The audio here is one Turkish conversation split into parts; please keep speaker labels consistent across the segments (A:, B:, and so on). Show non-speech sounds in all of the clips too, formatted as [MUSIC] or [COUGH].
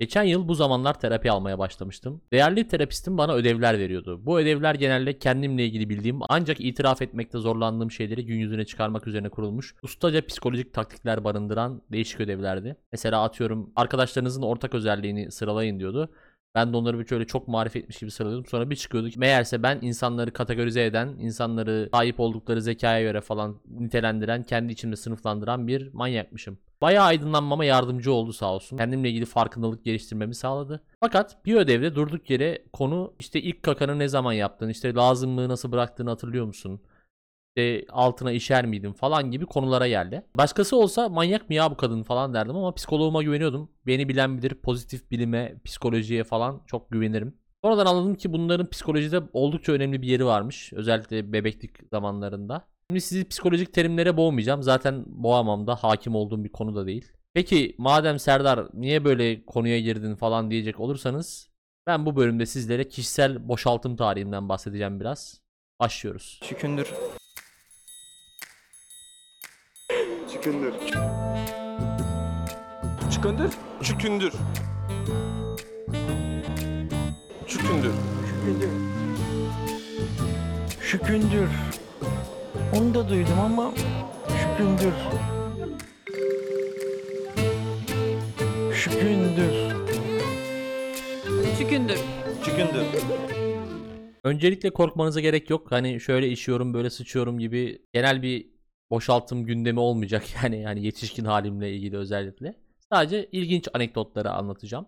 A: Geçen yıl bu zamanlar terapi almaya başlamıştım. Değerli terapistim bana ödevler veriyordu. Bu ödevler genelde kendimle ilgili bildiğim ancak itiraf etmekte zorlandığım şeyleri gün yüzüne çıkarmak üzerine kurulmuş ustaca psikolojik taktikler barındıran değişik ödevlerdi. Mesela atıyorum arkadaşlarınızın ortak özelliğini sıralayın diyordu. Ben de onları bir şöyle çok marif etmiş gibi sıralıyordum. Sonra bir çıkıyordu ki meğerse ben insanları kategorize eden, insanları sahip oldukları zekaya göre falan nitelendiren, kendi içimde sınıflandıran bir manyakmışım. Bayağı aydınlanmama yardımcı oldu sağ olsun. Kendimle ilgili farkındalık geliştirmemi sağladı. Fakat bir ödevde durduk yere konu işte ilk kakanı ne zaman yaptın, işte lazımlığı nasıl bıraktığını hatırlıyor musun? İşte altına işer miydin falan gibi konulara geldi. Başkası olsa manyak mı ya bu kadın falan derdim ama psikoloğuma güveniyordum. Beni bilen bilir pozitif bilime, psikolojiye falan çok güvenirim. Sonradan anladım ki bunların psikolojide oldukça önemli bir yeri varmış. Özellikle bebeklik zamanlarında. Şimdi sizi psikolojik terimlere boğmayacağım. Zaten boğamam da hakim olduğum bir konu da değil. Peki madem Serdar niye böyle konuya girdin falan diyecek olursanız ben bu bölümde sizlere kişisel boşaltım tarihimden bahsedeceğim biraz. Başlıyoruz.
B: Şükündür.
C: Çıkındır.
D: Çıkındır. Çükündür. Çükündür.
B: Şükündür. Onu da duydum ama şükündür. Şükündür.
E: Çükündür.
D: Çükündür.
A: Öncelikle korkmanıza gerek yok. Hani şöyle işiyorum böyle sıçıyorum gibi genel bir boşaltım gündemi olmayacak. [LAUGHS] Yani yani yetişkin halimle ilgili özellikle. Sadece ilginç anekdotları anlatacağım.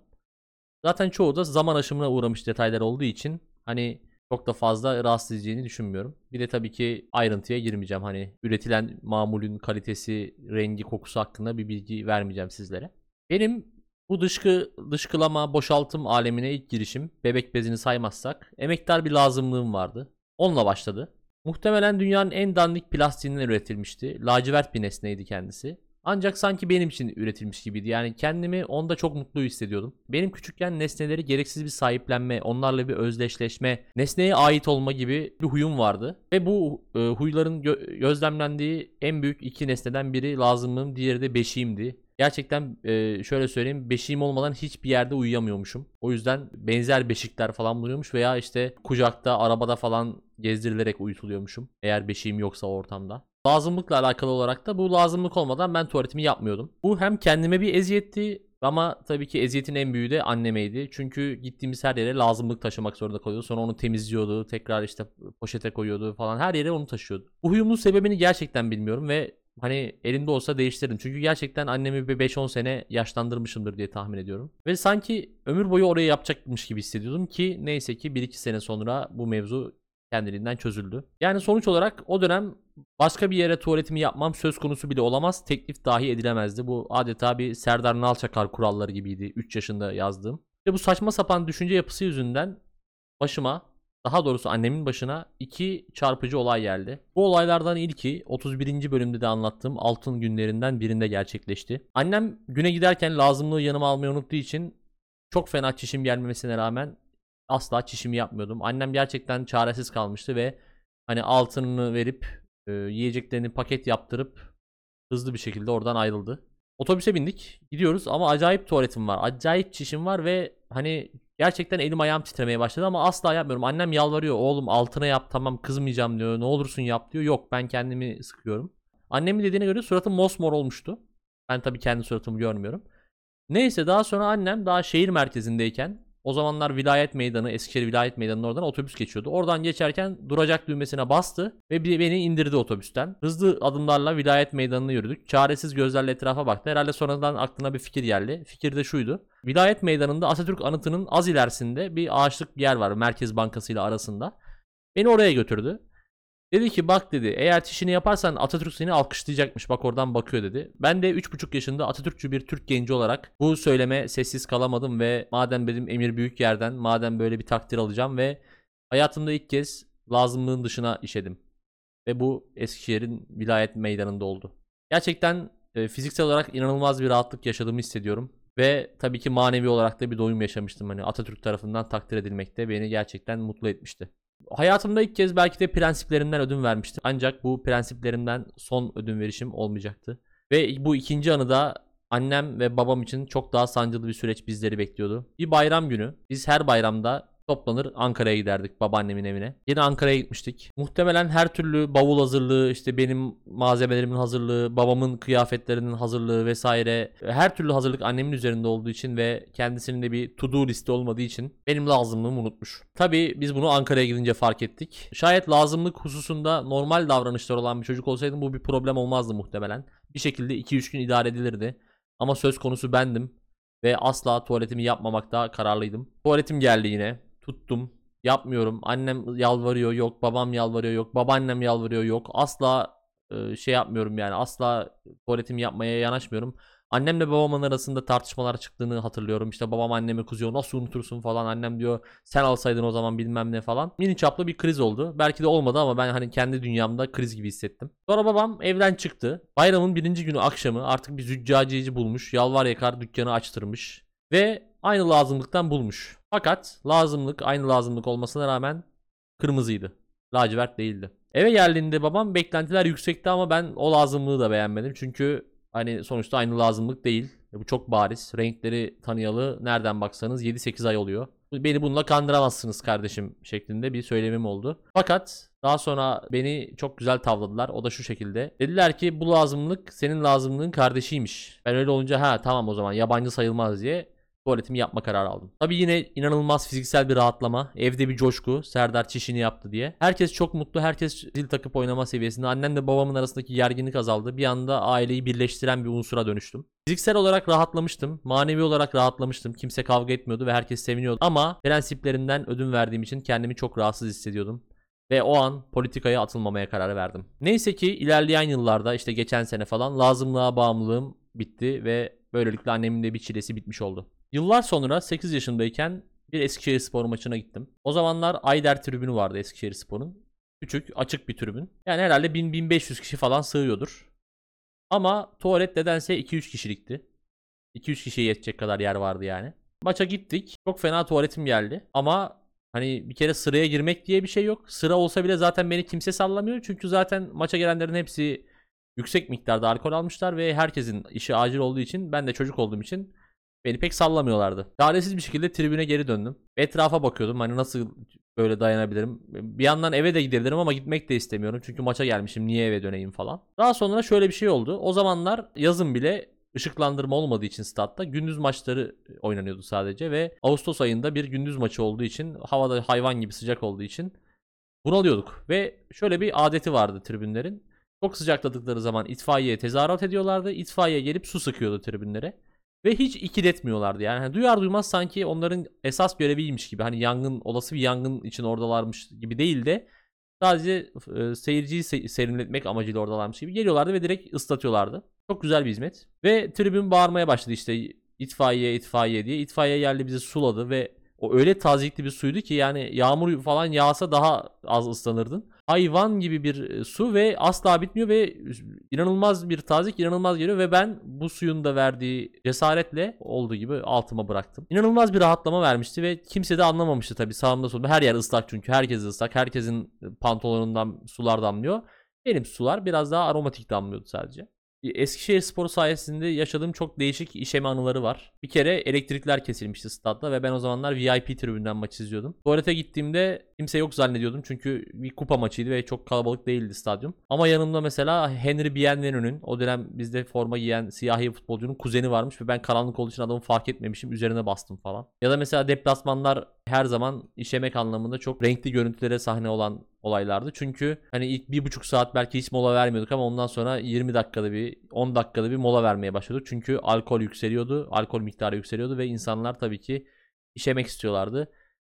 A: Zaten çoğu da zaman aşımına uğramış detaylar olduğu için hani çok da fazla rahatsız edeceğini düşünmüyorum. Bir de tabii ki ayrıntıya girmeyeceğim. Hani üretilen mamulün kalitesi, rengi, kokusu hakkında bir bilgi vermeyeceğim sizlere. Benim bu dışkı, dışkılama, boşaltım alemine ilk girişim, bebek bezini saymazsak, emektar bir lazımlığım vardı. Onunla başladı. Muhtemelen dünyanın en dandik plastiğinden üretilmişti. Lacivert bir nesneydi kendisi. Ancak sanki benim için üretilmiş gibiydi. Yani kendimi onda çok mutlu hissediyordum. Benim küçükken nesneleri gereksiz bir sahiplenme, onlarla bir özdeşleşme, nesneye ait olma gibi bir huyum vardı. Ve bu e, huyların gö- gözlemlendiği en büyük iki nesneden biri lazımlığım, diğeri de beşiğimdi. Gerçekten e, şöyle söyleyeyim beşiğim olmadan hiçbir yerde uyuyamıyormuşum. O yüzden benzer beşikler falan buluyormuş veya işte kucakta arabada falan gezdirilerek uyutuluyormuşum. Eğer beşiğim yoksa ortamda. Lazımlıkla alakalı olarak da bu lazımlık olmadan ben tuvaletimi yapmıyordum. Bu hem kendime bir eziyetti ama tabii ki eziyetin en büyüğü de annemeydi. Çünkü gittiğimiz her yere lazımlık taşımak zorunda kalıyordu. Sonra onu temizliyordu. Tekrar işte poşete koyuyordu falan. Her yere onu taşıyordu. Bu huyumun sebebini gerçekten bilmiyorum ve hani elimde olsa değiştiririm. Çünkü gerçekten annemi bir 5-10 sene yaşlandırmışımdır diye tahmin ediyorum. Ve sanki ömür boyu orayı yapacakmış gibi hissediyordum ki neyse ki 1-2 sene sonra bu mevzu kendiliğinden çözüldü. Yani sonuç olarak o dönem başka bir yere tuvaletimi yapmam söz konusu bile olamaz. Teklif dahi edilemezdi. Bu adeta bir Serdar Nalçakar kuralları gibiydi 3 yaşında yazdığım. Ve bu saçma sapan düşünce yapısı yüzünden başıma daha doğrusu annemin başına iki çarpıcı olay geldi. Bu olaylardan ilki 31. bölümde de anlattığım altın günlerinden birinde gerçekleşti. Annem güne giderken lazımlığı yanıma almayı unuttuğu için çok fena çişim gelmemesine rağmen asla çişimi yapmıyordum. Annem gerçekten çaresiz kalmıştı ve hani altınını verip e, yiyeceklerini paket yaptırıp hızlı bir şekilde oradan ayrıldı. Otobüse bindik. Gidiyoruz ama acayip tuvaletim var. Acayip çişim var ve hani gerçekten elim ayağım titremeye başladı ama asla yapmıyorum. Annem yalvarıyor. Oğlum altına yap tamam kızmayacağım diyor. Ne olursun yap diyor. Yok ben kendimi sıkıyorum. Annemin dediğine göre suratım mosmor olmuştu. Ben tabii kendi suratımı görmüyorum. Neyse daha sonra annem daha şehir merkezindeyken o zamanlar vilayet meydanı, Eskişehir vilayet meydanının oradan otobüs geçiyordu. Oradan geçerken duracak düğmesine bastı ve beni indirdi otobüsten. Hızlı adımlarla vilayet meydanına yürüdük. Çaresiz gözlerle etrafa baktı. Herhalde sonradan aklına bir fikir geldi. Fikir de şuydu. Vilayet meydanında Atatürk anıtının az ilerisinde bir ağaçlık bir yer var Merkez Bankası ile arasında. Beni oraya götürdü. Dedi ki bak dedi eğer çişini yaparsan Atatürk seni alkışlayacakmış bak oradan bakıyor dedi. Ben de 3,5 yaşında Atatürkçü bir Türk genci olarak bu söyleme sessiz kalamadım ve madem benim emir büyük yerden madem böyle bir takdir alacağım ve hayatımda ilk kez lazımlığın dışına işedim. Ve bu Eskişehir'in vilayet meydanında oldu. Gerçekten e, fiziksel olarak inanılmaz bir rahatlık yaşadığımı hissediyorum. Ve tabii ki manevi olarak da bir doyum yaşamıştım. Hani Atatürk tarafından takdir edilmekte beni gerçekten mutlu etmişti. Hayatımda ilk kez belki de prensiplerimden ödün vermiştim. Ancak bu prensiplerimden son ödün verişim olmayacaktı. Ve bu ikinci anı da annem ve babam için çok daha sancılı bir süreç bizleri bekliyordu. Bir bayram günü biz her bayramda toplanır Ankara'ya giderdik babaannemin evine. Yine Ankara'ya gitmiştik. Muhtemelen her türlü bavul hazırlığı, işte benim malzemelerimin hazırlığı, babamın kıyafetlerinin hazırlığı vesaire her türlü hazırlık annemin üzerinde olduğu için ve kendisinin de bir to do listi olmadığı için benim lazımlığımı unutmuş. Tabii biz bunu Ankara'ya gidince fark ettik. Şayet lazımlık hususunda normal davranışlar olan bir çocuk olsaydım bu bir problem olmazdı muhtemelen. Bir şekilde 2-3 gün idare edilirdi. Ama söz konusu bendim ve asla tuvaletimi yapmamakta kararlıydım. Tuvaletim geldi yine. Tuttum. Yapmıyorum. Annem yalvarıyor yok. Babam yalvarıyor yok. Babaannem yalvarıyor yok. Asla e, şey yapmıyorum yani. Asla tuvaletimi yapmaya yanaşmıyorum. Annemle babamın arasında tartışmalar çıktığını hatırlıyorum. İşte babam anneme kızıyor. Nasıl unutursun falan. Annem diyor sen alsaydın o zaman bilmem ne falan. Mini çaplı bir kriz oldu. Belki de olmadı ama ben hani kendi dünyamda kriz gibi hissettim. Sonra babam evden çıktı. Bayramın birinci günü akşamı artık bir züccaciyeci bulmuş. Yalvar yakar dükkanı açtırmış. Ve aynı lazımlıktan bulmuş. Fakat lazımlık aynı lazımlık olmasına rağmen kırmızıydı. Lacivert değildi. Eve geldiğinde babam beklentiler yüksekti ama ben o lazımlığı da beğenmedim. Çünkü hani sonuçta aynı lazımlık değil. E Bu çok bariz. Renkleri tanıyalı nereden baksanız 7-8 ay oluyor. Beni bununla kandıramazsınız kardeşim şeklinde bir söylemim oldu. Fakat daha sonra beni çok güzel tavladılar. O da şu şekilde. Dediler ki bu lazımlık senin lazımlığın kardeşiymiş. Ben öyle olunca ha tamam o zaman yabancı sayılmaz diye tuvaletimi yapma kararı aldım. Tabi yine inanılmaz fiziksel bir rahatlama. Evde bir coşku. Serdar çişini yaptı diye. Herkes çok mutlu. Herkes zil takıp oynama seviyesinde. Annemle babamın arasındaki gerginlik azaldı. Bir anda aileyi birleştiren bir unsura dönüştüm. Fiziksel olarak rahatlamıştım. Manevi olarak rahatlamıştım. Kimse kavga etmiyordu ve herkes seviniyordu. Ama prensiplerimden ödün verdiğim için kendimi çok rahatsız hissediyordum. Ve o an politikaya atılmamaya karar verdim. Neyse ki ilerleyen yıllarda işte geçen sene falan lazımlığa bağımlılığım bitti ve böylelikle annemin de bir çilesi bitmiş oldu. Yıllar sonra 8 yaşındayken bir Eskişehir Spor maçına gittim. O zamanlar Ayder tribünü vardı Eskişehir Spor'un. Küçük, açık bir tribün. Yani herhalde 1000-1500 kişi falan sığıyordur. Ama tuvalet nedense 2-3 kişilikti. 2-3 kişiye yetecek kadar yer vardı yani. Maça gittik. Çok fena tuvaletim geldi. Ama hani bir kere sıraya girmek diye bir şey yok. Sıra olsa bile zaten beni kimse sallamıyor. Çünkü zaten maça gelenlerin hepsi yüksek miktarda alkol almışlar ve herkesin işi acil olduğu için ben de çocuk olduğum için beni pek sallamıyorlardı. Çaresiz bir şekilde tribüne geri döndüm. Etrafa bakıyordum hani nasıl böyle dayanabilirim. Bir yandan eve de gidebilirim ama gitmek de istemiyorum. Çünkü maça gelmişim niye eve döneyim falan. Daha sonra şöyle bir şey oldu. O zamanlar yazın bile ışıklandırma olmadığı için statta gündüz maçları oynanıyordu sadece ve Ağustos ayında bir gündüz maçı olduğu için havada hayvan gibi sıcak olduğu için bunalıyorduk ve şöyle bir adeti vardı tribünlerin. Çok sıcakladıkları zaman itfaiyeye tezahürat ediyorlardı. İtfaiye gelip su sıkıyordu tribünlere. Ve hiç ikiletmiyorlardı yani. Hani duyar duymaz sanki onların esas göreviymiş gibi. Hani yangın, olası bir yangın için oradalarmış gibi değil de sadece e, seyirciyi se- serinletmek amacıyla oradalarmış gibi geliyorlardı ve direkt ıslatıyorlardı. Çok güzel bir hizmet. Ve tribün bağırmaya başladı işte itfaiye itfaiye diye. İtfaiye geldi bizi suladı ve o öyle tazikli bir suydu ki yani yağmur falan yağsa daha az ıslanırdın. Hayvan gibi bir e, su ve asla bitmiyor ve inanılmaz bir tazik inanılmaz geliyor ve ben bu suyun da verdiği cesaretle olduğu gibi altıma bıraktım. İnanılmaz bir rahatlama vermişti ve kimse de anlamamıştı tabii sağımda solumda. Her yer ıslak çünkü herkes ıslak. Herkesin pantolonundan sular damlıyor. Benim sular biraz daha aromatik damlıyordu sadece. Eskişehir Spor sayesinde yaşadığım çok değişik işeme anıları var. Bir kere elektrikler kesilmişti statta ve ben o zamanlar VIP tribünden maç izliyordum. Tuvalete gittiğimde kimse yok zannediyordum çünkü bir kupa maçıydı ve çok kalabalık değildi stadyum. Ama yanımda mesela Henry Bienvenu'nun o dönem bizde forma giyen siyahi futbolcunun kuzeni varmış ve ben karanlık olduğu için adamı fark etmemişim üzerine bastım falan. Ya da mesela deplasmanlar her zaman işemek anlamında çok renkli görüntülere sahne olan olaylardı. Çünkü hani ilk bir buçuk saat belki hiç mola vermiyorduk ama ondan sonra 20 dakikada bir 10 dakikada bir mola vermeye başladık. Çünkü alkol yükseliyordu. Alkol miktarı yükseliyordu ve insanlar tabii ki işemek istiyorlardı.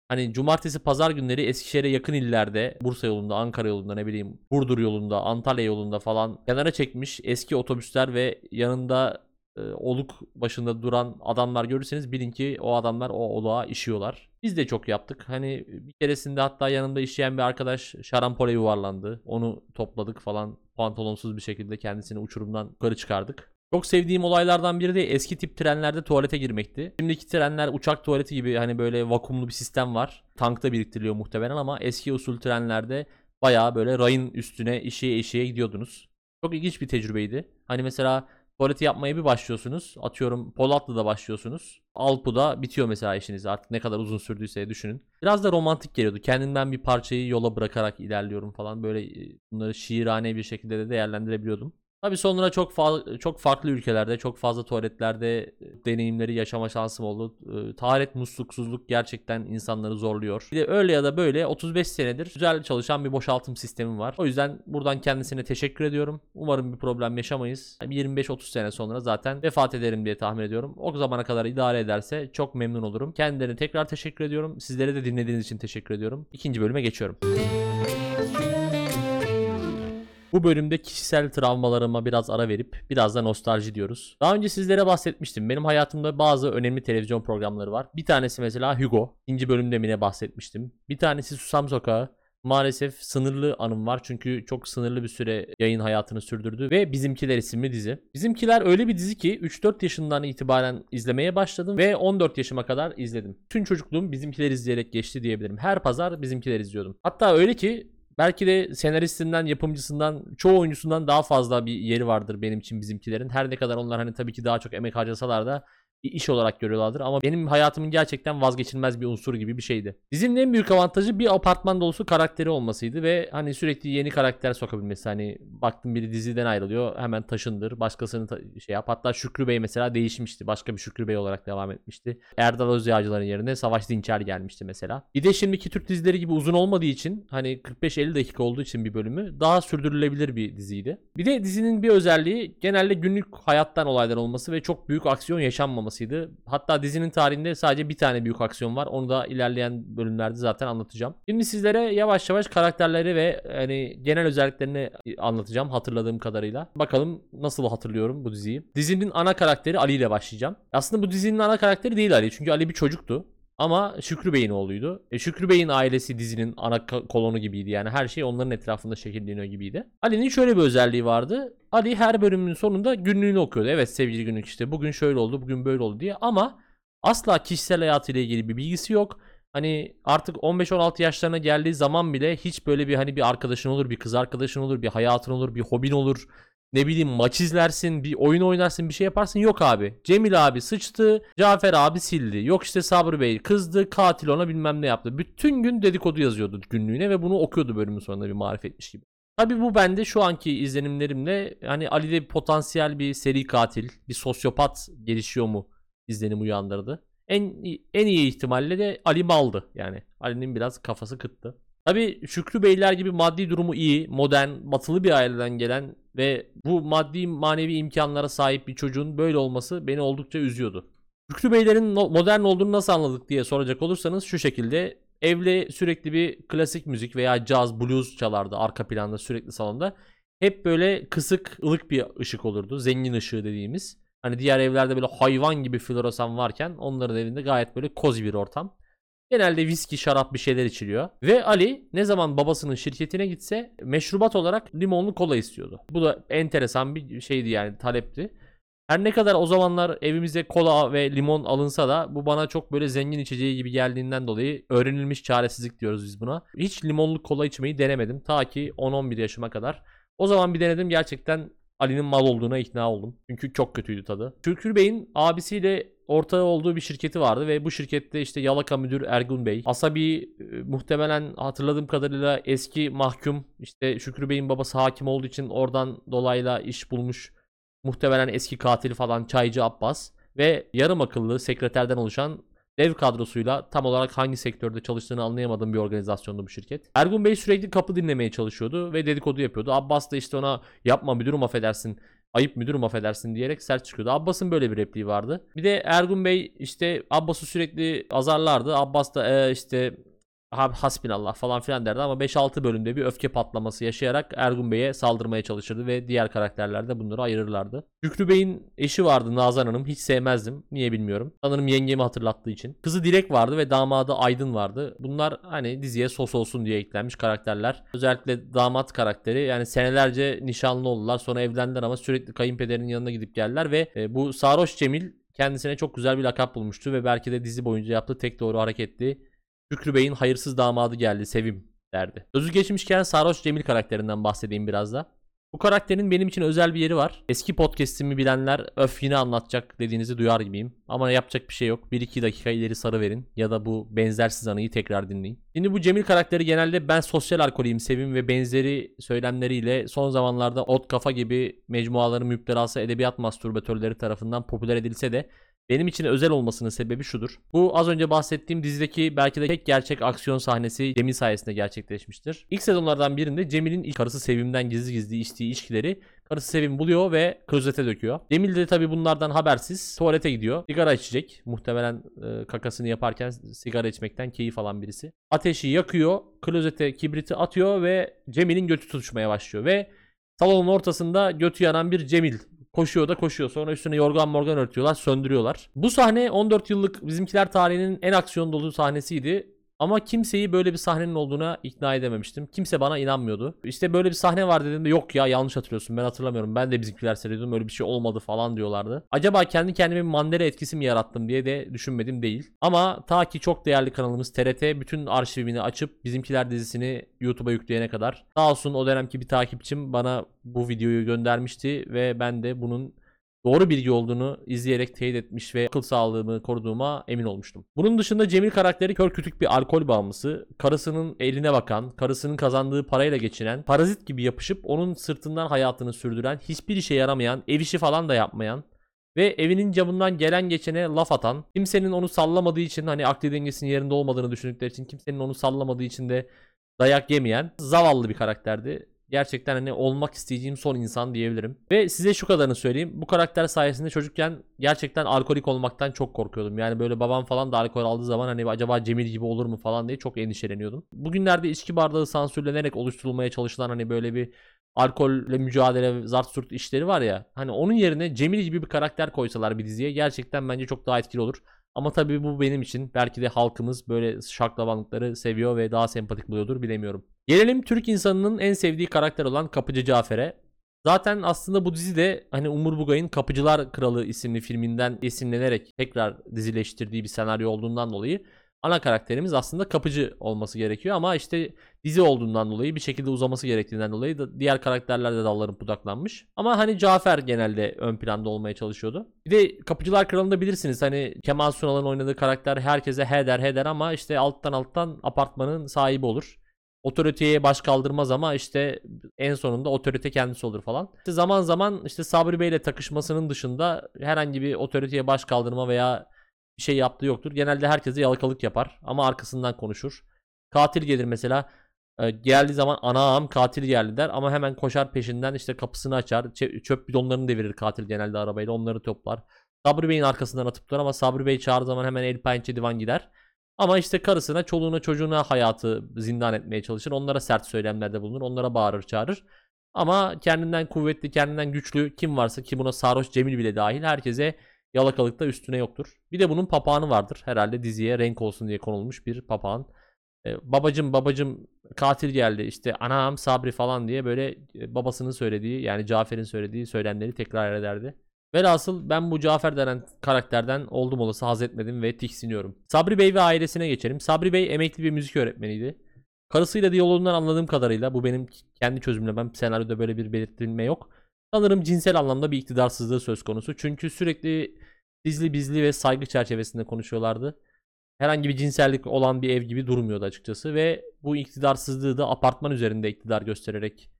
A: Hani cumartesi pazar günleri Eskişehir'e yakın illerde Bursa yolunda, Ankara yolunda ne bileyim Burdur yolunda, Antalya yolunda falan kenara çekmiş eski otobüsler ve yanında e, oluk başında duran adamlar görürseniz bilin ki o adamlar o oluğa işiyorlar. Biz de çok yaptık. Hani bir keresinde hatta yanımda işleyen bir arkadaş şarampole yuvarlandı. Onu topladık falan pantolonsuz bir şekilde kendisini uçurumdan yukarı çıkardık. Çok sevdiğim olaylardan biri de eski tip trenlerde tuvalete girmekti. Şimdiki trenler uçak tuvaleti gibi hani böyle vakumlu bir sistem var. Tankta biriktiriliyor muhtemelen ama eski usul trenlerde bayağı böyle rayın üstüne işeye işeye gidiyordunuz. Çok ilginç bir tecrübeydi. Hani mesela Tuvaleti yapmaya bir başlıyorsunuz. Atıyorum Polatlı'da başlıyorsunuz. Alpu'da bitiyor mesela işiniz. Artık ne kadar uzun sürdüyse düşünün. Biraz da romantik geliyordu. Kendimden bir parçayı yola bırakarak ilerliyorum falan. Böyle e, bunları şiirane bir şekilde de değerlendirebiliyordum. Tabii sonra çok fa- çok farklı ülkelerde, çok fazla tuvaletlerde e, deneyimleri yaşama şansım oldu. E, Taharet musluksuzluk gerçekten insanları zorluyor. Bir de öyle ya da böyle 35 senedir güzel çalışan bir boşaltım sistemi var. O yüzden buradan kendisine teşekkür ediyorum. Umarım bir problem yaşamayız. Bir 25-30 sene sonra zaten vefat ederim diye tahmin ediyorum. O zamana kadar idare ederse çok memnun olurum. Kendilerine tekrar teşekkür ediyorum. Sizlere de dinlediğiniz için teşekkür ediyorum. İkinci bölüme geçiyorum. Bu bölümde kişisel travmalarıma biraz ara verip biraz da nostalji diyoruz. Daha önce sizlere bahsetmiştim. Benim hayatımda bazı önemli televizyon programları var. Bir tanesi mesela Hugo. İkinci bölümde yine bahsetmiştim. Bir tanesi Susam Sokağı. Maalesef sınırlı anım var çünkü çok sınırlı bir süre yayın hayatını sürdürdü ve Bizimkiler isimli dizi. Bizimkiler öyle bir dizi ki 3-4 yaşından itibaren izlemeye başladım ve 14 yaşıma kadar izledim. Tüm çocukluğum Bizimkiler izleyerek geçti diyebilirim. Her pazar Bizimkiler izliyordum. Hatta öyle ki belki de senaristinden, yapımcısından, çoğu oyuncusundan daha fazla bir yeri vardır benim için bizimkilerin. Her ne kadar onlar hani tabii ki daha çok emek harcasalar da bir iş olarak görüyorlardır ama benim hayatımın gerçekten vazgeçilmez bir unsur gibi bir şeydi. Dizinin en büyük avantajı bir apartman dolusu karakteri olmasıydı ve hani sürekli yeni karakter sokabilmesi. Hani baktım biri diziden ayrılıyor hemen taşındır başkasını ta- şey yap. Hatta Şükrü Bey mesela değişmişti. Başka bir Şükrü Bey olarak devam etmişti. Erdal Özyağcıların yerine Savaş Dinçer gelmişti mesela. Bir de şimdiki Türk dizileri gibi uzun olmadığı için hani 45-50 dakika olduğu için bir bölümü daha sürdürülebilir bir diziydi. Bir de dizinin bir özelliği genelde günlük hayattan olaylar olması ve çok büyük aksiyon yaşanmamasıydı. Hatta dizinin tarihinde sadece bir tane büyük aksiyon var. Onu da ilerleyen bölümlerde zaten anlatacağım. Şimdi sizlere yavaş yavaş karakterleri ve hani genel özelliklerini anlatacağım hatırladığım kadarıyla. Bakalım nasıl hatırlıyorum bu diziyi. Dizinin ana karakteri Ali ile başlayacağım. Aslında bu dizinin ana karakteri değil Ali. Çünkü Ali bir çocuktu. Ama Şükrü Bey'in oğluydu. E, Şükrü Bey'in ailesi dizinin ana kolonu gibiydi. Yani her şey onların etrafında şekilleniyor gibiydi. Ali'nin şöyle bir özelliği vardı. Ali her bölümün sonunda günlüğünü okuyordu. Evet sevgili günlük işte bugün şöyle oldu, bugün böyle oldu diye. Ama asla kişisel hayatıyla ilgili bir bilgisi yok. Hani artık 15-16 yaşlarına geldiği zaman bile hiç böyle bir hani bir arkadaşın olur, bir kız arkadaşın olur, bir hayatın olur, bir hobin olur. Ne bileyim maç izlersin, bir oyun oynarsın, bir şey yaparsın. Yok abi. Cemil abi sıçtı, Cafer abi sildi. Yok işte Sabri Bey kızdı, katil ona bilmem ne yaptı. Bütün gün dedikodu yazıyordu günlüğüne ve bunu okuyordu bölümün sonunda bir marifetmiş gibi. Tabi bu bende şu anki izlenimlerimle hani Ali'de bir potansiyel bir seri katil, bir sosyopat gelişiyor mu izlenim uyandırdı. En en iyi ihtimalle de Ali maldı yani. Ali'nin biraz kafası kıttı. Tabi Şükrü Beyler gibi maddi durumu iyi, modern, batılı bir aileden gelen ve bu maddi manevi imkanlara sahip bir çocuğun böyle olması beni oldukça üzüyordu. Şükrü Beylerin modern olduğunu nasıl anladık diye soracak olursanız şu şekilde evle sürekli bir klasik müzik veya caz, blues çalardı arka planda sürekli salonda. Hep böyle kısık, ılık bir ışık olurdu. Zengin ışığı dediğimiz. Hani diğer evlerde böyle hayvan gibi floresan varken onların evinde gayet böyle kozi bir ortam. Genelde viski, şarap bir şeyler içiliyor. Ve Ali ne zaman babasının şirketine gitse meşrubat olarak limonlu kola istiyordu. Bu da enteresan bir şeydi yani talepti. Her ne kadar o zamanlar evimize kola ve limon alınsa da bu bana çok böyle zengin içeceği gibi geldiğinden dolayı öğrenilmiş çaresizlik diyoruz biz buna. Hiç limonlu kola içmeyi denemedim ta ki 10-11 yaşıma kadar. O zaman bir denedim gerçekten Ali'nin mal olduğuna ikna oldum. Çünkü çok kötüydü tadı. Şükür Bey'in abisiyle ortağı olduğu bir şirketi vardı ve bu şirkette işte Yalaka müdür Ergun Bey, Asabi e, muhtemelen hatırladığım kadarıyla eski mahkum işte Şükrü Bey'in babası hakim olduğu için oradan dolayla iş bulmuş muhtemelen eski katil falan Çaycı Abbas ve yarım akıllı sekreterden oluşan dev kadrosuyla tam olarak hangi sektörde çalıştığını anlayamadığım bir organizasyondu bu şirket. Ergun Bey sürekli kapı dinlemeye çalışıyordu ve dedikodu yapıyordu. Abbas da işte ona yapma müdürüm affedersin ayıp müdürüm affedersin diyerek sert çıkıyordu. Abbas'ın böyle bir repliği vardı. Bir de Ergun Bey işte Abbas'ı sürekli azarlardı. Abbas da "Ee, işte ha- hasbinallah falan filan derdi ama 5-6 bölümde bir öfke patlaması yaşayarak Ergun Bey'e saldırmaya çalışırdı ve diğer karakterler de bunları ayırırlardı. Şükrü Bey'in eşi vardı Nazan Hanım. Hiç sevmezdim. Niye bilmiyorum. Sanırım yengemi hatırlattığı için. Kızı Dilek vardı ve damadı Aydın vardı. Bunlar hani diziye sos olsun diye eklenmiş karakterler. Özellikle damat karakteri yani senelerce nişanlı oldular. Sonra evlendiler ama sürekli kayınpederinin yanına gidip geldiler ve e, bu Sarhoş Cemil kendisine çok güzel bir lakap bulmuştu ve belki de dizi boyunca yaptığı tek doğru hareketti. Şükrü Bey'in hayırsız damadı geldi Sevim derdi. Sözü geçmişken Sarhoş Cemil karakterinden bahsedeyim biraz da. Bu karakterin benim için özel bir yeri var. Eski podcast'imi bilenler öf yine anlatacak dediğinizi duyar gibiyim. Ama yapacak bir şey yok. 1-2 dakika ileri sarı verin ya da bu benzersiz anıyı tekrar dinleyin. Şimdi bu Cemil karakteri genelde ben sosyal alkoliyim sevim ve benzeri söylemleriyle son zamanlarda Ot Kafa gibi mecmuaların müptelası edebiyat mastürbatörleri tarafından popüler edilse de benim için özel olmasının sebebi şudur. Bu az önce bahsettiğim dizideki belki de tek gerçek aksiyon sahnesi Cemil sayesinde gerçekleşmiştir. İlk sezonlardan birinde Cemil'in karısı Sevim'den gizli gizli içtiği içkileri karısı Sevim buluyor ve klozete döküyor. Cemil de tabi bunlardan habersiz tuvalete gidiyor. Sigara içecek. Muhtemelen e, kakasını yaparken sigara içmekten keyif alan birisi. Ateşi yakıyor. Klozete kibriti atıyor ve Cemil'in götü tutuşmaya başlıyor ve salonun ortasında götü yanan bir Cemil Koşuyor da koşuyor. Sonra üstüne yorgan morgan örtüyorlar, söndürüyorlar. Bu sahne 14 yıllık bizimkiler tarihinin en aksiyon dolu sahnesiydi. Ama kimseyi böyle bir sahnenin olduğuna ikna edememiştim. Kimse bana inanmıyordu. İşte böyle bir sahne var dediğimde yok ya yanlış hatırlıyorsun ben hatırlamıyorum. Ben de bizimkiler seyrediyordum öyle bir şey olmadı falan diyorlardı. Acaba kendi kendime Mandela etkisi mi yarattım diye de düşünmedim değil. Ama ta ki çok değerli kanalımız TRT bütün arşivini açıp bizimkiler dizisini YouTube'a yükleyene kadar. Sağ olsun o dönemki bir takipçim bana bu videoyu göndermişti ve ben de bunun doğru bilgi olduğunu izleyerek teyit etmiş ve akıl sağlığımı koruduğuma emin olmuştum. Bunun dışında Cemil karakteri kör kütük bir alkol bağımlısı, karısının eline bakan, karısının kazandığı parayla geçinen, parazit gibi yapışıp onun sırtından hayatını sürdüren, hiçbir işe yaramayan, ev işi falan da yapmayan ve evinin camından gelen geçene laf atan, kimsenin onu sallamadığı için hani akli dengesinin yerinde olmadığını düşündükleri için kimsenin onu sallamadığı için de dayak yemeyen zavallı bir karakterdi. Gerçekten hani olmak isteyeceğim son insan diyebilirim. Ve size şu kadarını söyleyeyim. Bu karakter sayesinde çocukken gerçekten alkolik olmaktan çok korkuyordum. Yani böyle babam falan da alkol aldığı zaman hani acaba Cemil gibi olur mu falan diye çok endişeleniyordum. Bugünlerde içki bardağı sansürlenerek oluşturulmaya çalışılan hani böyle bir alkolle mücadele zart surt işleri var ya. Hani onun yerine Cemil gibi bir karakter koysalar bir diziye gerçekten bence çok daha etkili olur. Ama tabii bu benim için belki de halkımız böyle şaklabanlıkları seviyor ve daha sempatik buluyordur bilemiyorum. Gelelim Türk insanının en sevdiği karakter olan Kapıcı Cafer'e. Zaten aslında bu dizi de hani Umur Bugay'ın Kapıcılar Kralı isimli filminden esinlenerek tekrar dizileştirdiği bir senaryo olduğundan dolayı ana karakterimiz aslında kapıcı olması gerekiyor ama işte dizi olduğundan dolayı bir şekilde uzaması gerektiğinden dolayı da diğer karakterler de dallarım budaklanmış. Ama hani Cafer genelde ön planda olmaya çalışıyordu. Bir de Kapıcılar Kralı'nda bilirsiniz hani Kemal Sunal'ın oynadığı karakter herkese he der he der ama işte alttan alttan apartmanın sahibi olur. Otoriteye baş kaldırmaz ama işte en sonunda otorite kendisi olur falan. İşte zaman zaman işte Sabri Bey ile takışmasının dışında herhangi bir otoriteye baş kaldırma veya bir şey yaptığı yoktur. Genelde herkese yalakalık yapar ama arkasından konuşur. Katil gelir mesela e, geldiği zaman anam katil geldi der ama hemen koşar peşinden işte kapısını açar. çö- Çöp bidonlarını devirir katil genelde arabayla onları toplar. Sabri Bey'in arkasından atıp durar ama Sabri Bey çağırdığı zaman hemen el pençe divan gider. Ama işte karısına, çoluğuna, çocuğuna hayatı zindan etmeye çalışır. Onlara sert söylemlerde bulunur. Onlara bağırır, çağırır. Ama kendinden kuvvetli, kendinden güçlü kim varsa ki buna sarhoş Cemil bile dahil herkese yalakalıkta üstüne yoktur. Bir de bunun papağanı vardır. Herhalde diziye renk olsun diye konulmuş bir papağan. Ee, babacım babacım katil geldi işte anam Sabri falan diye böyle e, babasının söylediği yani Cafer'in söylediği söylemleri tekrar ederdi. Velhasıl ben bu Cafer denen karakterden oldum olası haz etmedim ve tiksiniyorum. Sabri Bey ve ailesine geçelim. Sabri Bey emekli bir müzik öğretmeniydi. Karısıyla diyaloğundan anladığım kadarıyla bu benim kendi çözümlemem. Senaryoda böyle bir belirtilme yok. Sanırım cinsel anlamda bir iktidarsızlığı söz konusu. Çünkü sürekli bizli bizli ve saygı çerçevesinde konuşuyorlardı. Herhangi bir cinsellik olan bir ev gibi durmuyordu açıkçası ve bu iktidarsızlığı da apartman üzerinde iktidar göstererek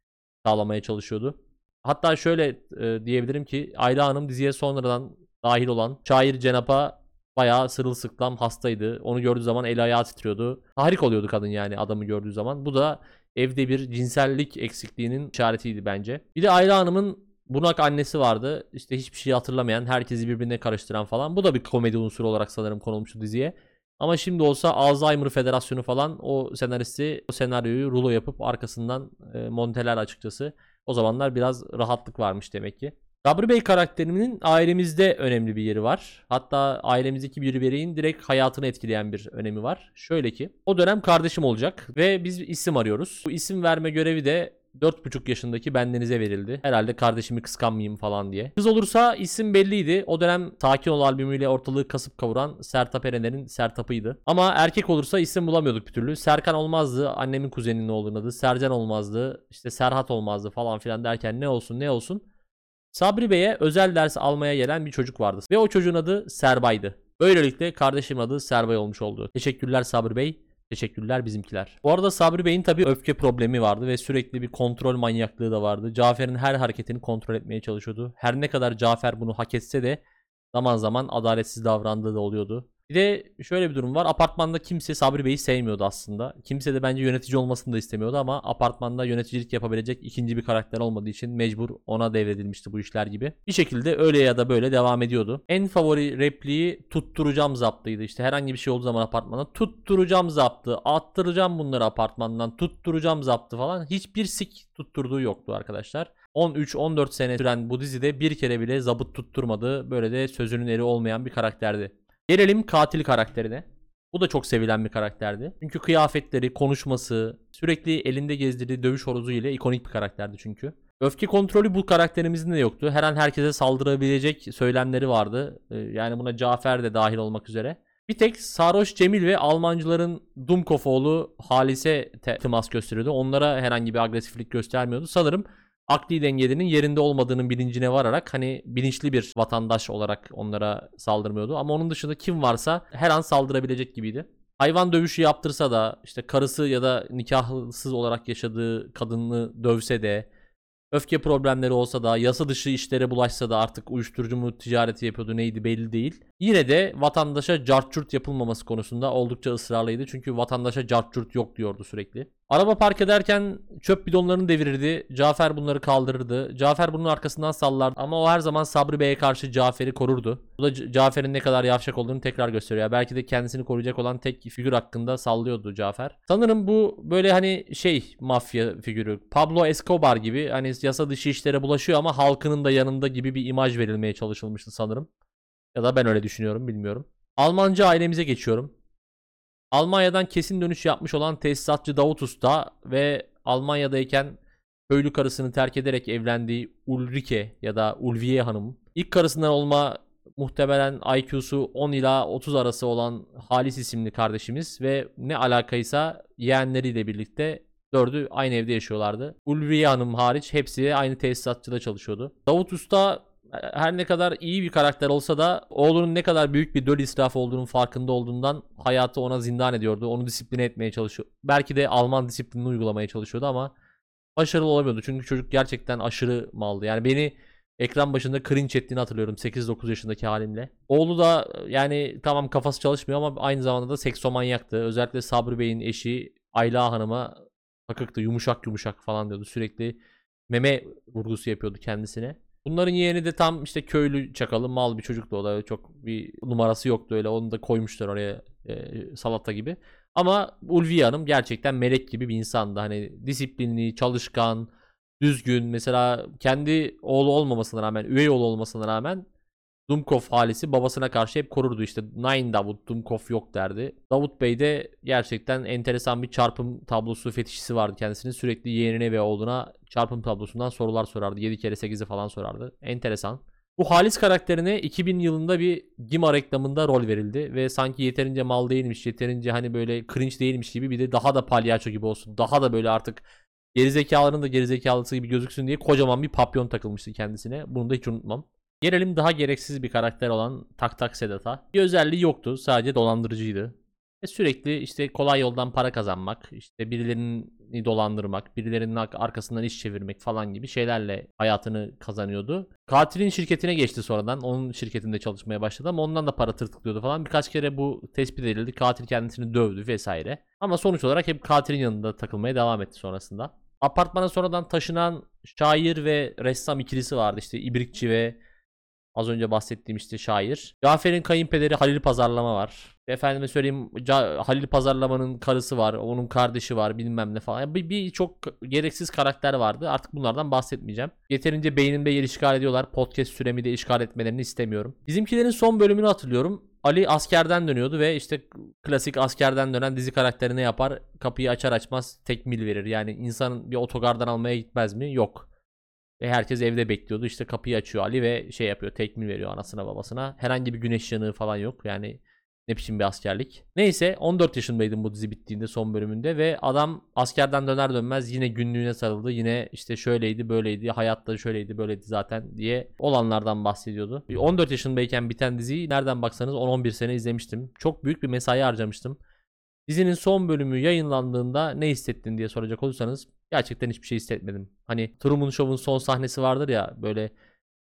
A: sağlamaya çalışıyordu. Hatta şöyle e, diyebilirim ki Ayla Hanım diziye sonradan dahil olan şair Cenap'a bayağı sırılsıklam hastaydı. Onu gördüğü zaman el ayağı titriyordu. Tahrik oluyordu kadın yani adamı gördüğü zaman. Bu da evde bir cinsellik eksikliğinin işaretiydi bence. Bir de Ayla Hanım'ın bunak annesi vardı. İşte hiçbir şey hatırlamayan, herkesi birbirine karıştıran falan. Bu da bir komedi unsuru olarak sanırım konulmuştu diziye. Ama şimdi olsa Alzheimer Federasyonu falan o senaristi o senaryoyu rulo yapıp arkasından e, monteler açıkçası. O zamanlar biraz rahatlık varmış demek ki. Sabri Bey karakterinin ailemizde önemli bir yeri var. Hatta ailemizdeki bir bireyin direkt hayatını etkileyen bir önemi var. Şöyle ki o dönem kardeşim olacak ve biz isim arıyoruz. Bu isim verme görevi de 4,5 yaşındaki bendenize verildi. Herhalde kardeşimi kıskanmayayım falan diye. Kız olursa isim belliydi. O dönem Sakin Ol albümüyle ortalığı kasıp kavuran Sertab Erener'in Sertap'ıydı. Ama erkek olursa isim bulamıyorduk bir türlü. Serkan olmazdı. Annemin kuzeninin oğlunun adı. Sercan olmazdı. işte Serhat olmazdı falan filan derken ne olsun ne olsun. Sabri Bey'e özel ders almaya gelen bir çocuk vardı. Ve o çocuğun adı Serbay'dı. Böylelikle kardeşimin adı Serbay olmuş oldu. Teşekkürler Sabri Bey. Teşekkürler bizimkiler. Bu arada Sabri Bey'in tabii öfke problemi vardı ve sürekli bir kontrol manyaklığı da vardı. Cafer'in her hareketini kontrol etmeye çalışıyordu. Her ne kadar Cafer bunu hak etse de zaman zaman adaletsiz davrandığı da oluyordu. Bir de şöyle bir durum var. Apartmanda kimse Sabri Bey'i sevmiyordu aslında. Kimse de bence yönetici olmasını da istemiyordu ama apartmanda yöneticilik yapabilecek ikinci bir karakter olmadığı için mecbur ona devredilmişti bu işler gibi. Bir şekilde öyle ya da böyle devam ediyordu. En favori repliği tutturacağım zaptıydı. İşte herhangi bir şey olduğu zaman apartmanda tutturacağım zaptı, attıracağım bunları apartmandan, tutturacağım zaptı falan. Hiçbir sik tutturduğu yoktu arkadaşlar. 13-14 sene süren bu dizide bir kere bile zabıt tutturmadı. Böyle de sözünün eri olmayan bir karakterdi. Gelelim katil karakterine. Bu da çok sevilen bir karakterdi. Çünkü kıyafetleri, konuşması, sürekli elinde gezdirdiği dövüş horozu ile ikonik bir karakterdi çünkü. Öfke kontrolü bu karakterimizin de yoktu. Her an herkese saldırabilecek söylemleri vardı. Ee, Yani buna Cafer de dahil olmak üzere. Bir tek Sarhoş Cemil ve Almancıların Dumkov oğlu Halis'e te- temas gösteriyordu. Onlara herhangi bir agresiflik göstermiyordu. Sanırım akli dengelerinin yerinde olmadığının bilincine vararak hani bilinçli bir vatandaş olarak onlara saldırmıyordu. Ama onun dışında kim varsa her an saldırabilecek gibiydi. Hayvan dövüşü yaptırsa da işte karısı ya da nikahsız olarak yaşadığı kadını dövse de öfke problemleri olsa da yasa dışı işlere bulaşsa da artık uyuşturucu mu ticareti yapıyordu neydi belli değil. Yine de vatandaşa cartçurt yapılmaması konusunda oldukça ısrarlıydı. Çünkü vatandaşa cartçurt yok diyordu sürekli. Araba park ederken çöp bidonlarını devirirdi. Cafer bunları kaldırırdı. Cafer bunun arkasından sallardı. Ama o her zaman Sabri Bey'e karşı Cafer'i korurdu. Bu da C- Cafer'in ne kadar yavşak olduğunu tekrar gösteriyor. Belki de kendisini koruyacak olan tek figür hakkında sallıyordu Cafer. Sanırım bu böyle hani şey mafya figürü. Pablo Escobar gibi hani yasa dışı işlere bulaşıyor ama halkının da yanında gibi bir imaj verilmeye çalışılmıştı sanırım. Ya da ben öyle düşünüyorum bilmiyorum. Almanca ailemize geçiyorum. Almanya'dan kesin dönüş yapmış olan tesisatçı Davut Usta ve Almanya'dayken köylü karısını terk ederek evlendiği Ulrike ya da Ulviye Hanım. İlk karısından olma muhtemelen IQ'su 10 ila 30 arası olan Halis isimli kardeşimiz ve ne alakaysa yeğenleriyle birlikte dördü aynı evde yaşıyorlardı. Ulviye Hanım hariç hepsi aynı tesisatçıda çalışıyordu. Davut Usta her ne kadar iyi bir karakter olsa da oğlunun ne kadar büyük bir döl israfı olduğunun farkında olduğundan hayatı ona zindan ediyordu. Onu disipline etmeye çalışıyor. Belki de Alman disiplinini uygulamaya çalışıyordu ama başarılı olamıyordu. Çünkü çocuk gerçekten aşırı maldı. Yani beni ekran başında cringe ettiğini hatırlıyorum 8-9 yaşındaki halimle. Oğlu da yani tamam kafası çalışmıyor ama aynı zamanda da seksomanyaktı. Özellikle Sabri Bey'in eşi Ayla Hanım'a takıktı. Yumuşak yumuşak falan diyordu. Sürekli meme vurgusu yapıyordu kendisine. Bunların yeğeni de tam işte köylü çakalı mal bir çocuktu o da çok bir numarası yoktu öyle onu da koymuşlar oraya e, salata gibi. Ama Ulviye Hanım gerçekten melek gibi bir insandı. Hani disiplinli, çalışkan, düzgün. Mesela kendi oğlu olmamasına rağmen, üvey oğlu olmasına rağmen Dumkov halisi babasına karşı hep korurdu işte. Nine Davut, Dumkov yok derdi. Davut Bey de gerçekten enteresan bir çarpım tablosu fetişisi vardı kendisinin. Sürekli yeğenine ve oğluna çarpım tablosundan sorular sorardı. 7 kere 8'i falan sorardı. Enteresan. Bu Halis karakterine 2000 yılında bir Gima reklamında rol verildi ve sanki yeterince mal değilmiş, yeterince hani böyle cringe değilmiş gibi bir de daha da palyaço gibi olsun. Daha da böyle artık gerizekalıların da gerizekalısı gibi gözüksün diye kocaman bir papyon takılmıştı kendisine. Bunu da hiç unutmam. Gelelim daha gereksiz bir karakter olan Tak Tak Sedat'a. Bir özelliği yoktu. Sadece dolandırıcıydı. Ve sürekli işte kolay yoldan para kazanmak, işte birilerini dolandırmak, birilerinin ar- arkasından iş çevirmek falan gibi şeylerle hayatını kazanıyordu. Katilin şirketine geçti sonradan. Onun şirketinde çalışmaya başladı ama ondan da para tırtıklıyordu falan. Birkaç kere bu tespit edildi. Katil kendisini dövdü vesaire. Ama sonuç olarak hep katilin yanında takılmaya devam etti sonrasında. Apartmana sonradan taşınan şair ve ressam ikilisi vardı. İşte İbrikçi ve Az önce bahsettiğim işte şair. Cafer'in kayınpederi Halil Pazarlama var. Efendime söyleyeyim Halil Pazarlama'nın karısı var. Onun kardeşi var bilmem ne falan. Bir, bir çok gereksiz karakter vardı. Artık bunlardan bahsetmeyeceğim. Yeterince beynimde yer işgal ediyorlar. Podcast süremi de işgal etmelerini istemiyorum. Bizimkilerin son bölümünü hatırlıyorum. Ali askerden dönüyordu ve işte klasik askerden dönen dizi karakteri ne yapar? Kapıyı açar açmaz tekmil verir. Yani insanın bir otogardan almaya gitmez mi? Yok. Ve herkes evde bekliyordu. İşte kapıyı açıyor Ali ve şey yapıyor. Tekmil veriyor anasına babasına. Herhangi bir güneş yanığı falan yok. Yani ne biçim bir askerlik. Neyse 14 yaşındaydım bu dizi bittiğinde son bölümünde ve adam askerden döner dönmez yine günlüğüne sarıldı. Yine işte şöyleydi böyleydi hayatta şöyleydi böyleydi zaten diye olanlardan bahsediyordu. 14 yaşındayken biten diziyi nereden baksanız 10-11 sene izlemiştim. Çok büyük bir mesai harcamıştım. Dizinin son bölümü yayınlandığında ne hissettin diye soracak olursanız gerçekten hiçbir şey hissetmedim. Hani Truman Show'un son sahnesi vardır ya böyle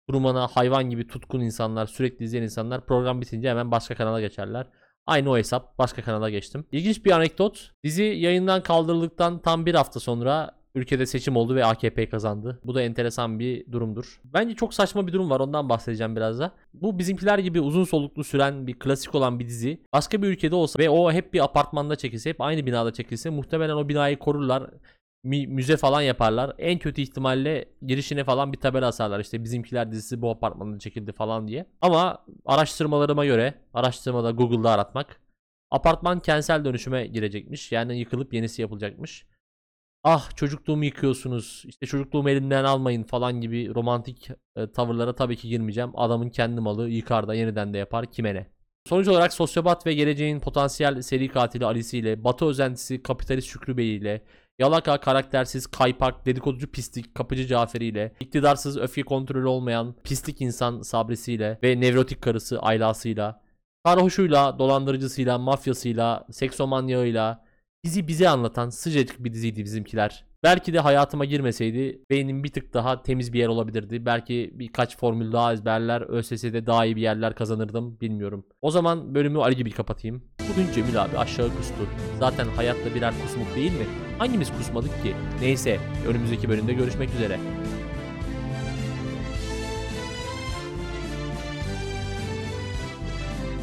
A: Truman'a hayvan gibi tutkun insanlar, sürekli izleyen insanlar program bitince hemen başka kanala geçerler. Aynı o hesap başka kanala geçtim. İlginç bir anekdot. Dizi yayından kaldırıldıktan tam bir hafta sonra ülkede seçim oldu ve AKP kazandı. Bu da enteresan bir durumdur. Bence çok saçma bir durum var ondan bahsedeceğim biraz da. Bu bizimkiler gibi uzun soluklu süren bir klasik olan bir dizi. Başka bir ülkede olsa ve o hep bir apartmanda çekilse, hep aynı binada çekilse muhtemelen o binayı korurlar. Müze falan yaparlar. En kötü ihtimalle girişine falan bir tabela asarlar. İşte bizimkiler dizisi bu apartmanda çekildi falan diye. Ama araştırmalarıma göre, araştırmada Google'da aratmak. Apartman kentsel dönüşüme girecekmiş. Yani yıkılıp yenisi yapılacakmış. Ah çocukluğumu yıkıyorsunuz. işte çocukluğumu elimden almayın falan gibi romantik e, tavırlara tabii ki girmeyeceğim. Adamın kendi malı yıkar da yeniden de yapar kime ne. Sonuç olarak sosyopat ve geleceğin potansiyel seri katili Alice ile Batı özentisi kapitalist Şükrü Bey ile Yalaka karaktersiz, kaypak, dedikoducu pislik, kapıcı Caferi ile iktidarsız, öfke kontrolü olmayan pislik insan Sabrisi ile ve nevrotik karısı Ayla'sıyla sarhoşuyla, dolandırıcısıyla, mafyasıyla, seksomanyağıyla bizi bize anlatan sıcacık bir diziydi bizimkiler. Belki de hayatıma girmeseydi beynim bir tık daha temiz bir yer olabilirdi. Belki birkaç formül daha ezberler, ÖSS'de daha iyi bir yerler kazanırdım bilmiyorum. O zaman bölümü Ali gibi kapatayım. Bugün Cemil abi aşağı kustu. Zaten hayatta birer kusmuk değil mi? Hangimiz kusmadık ki? Neyse önümüzdeki bölümde görüşmek üzere.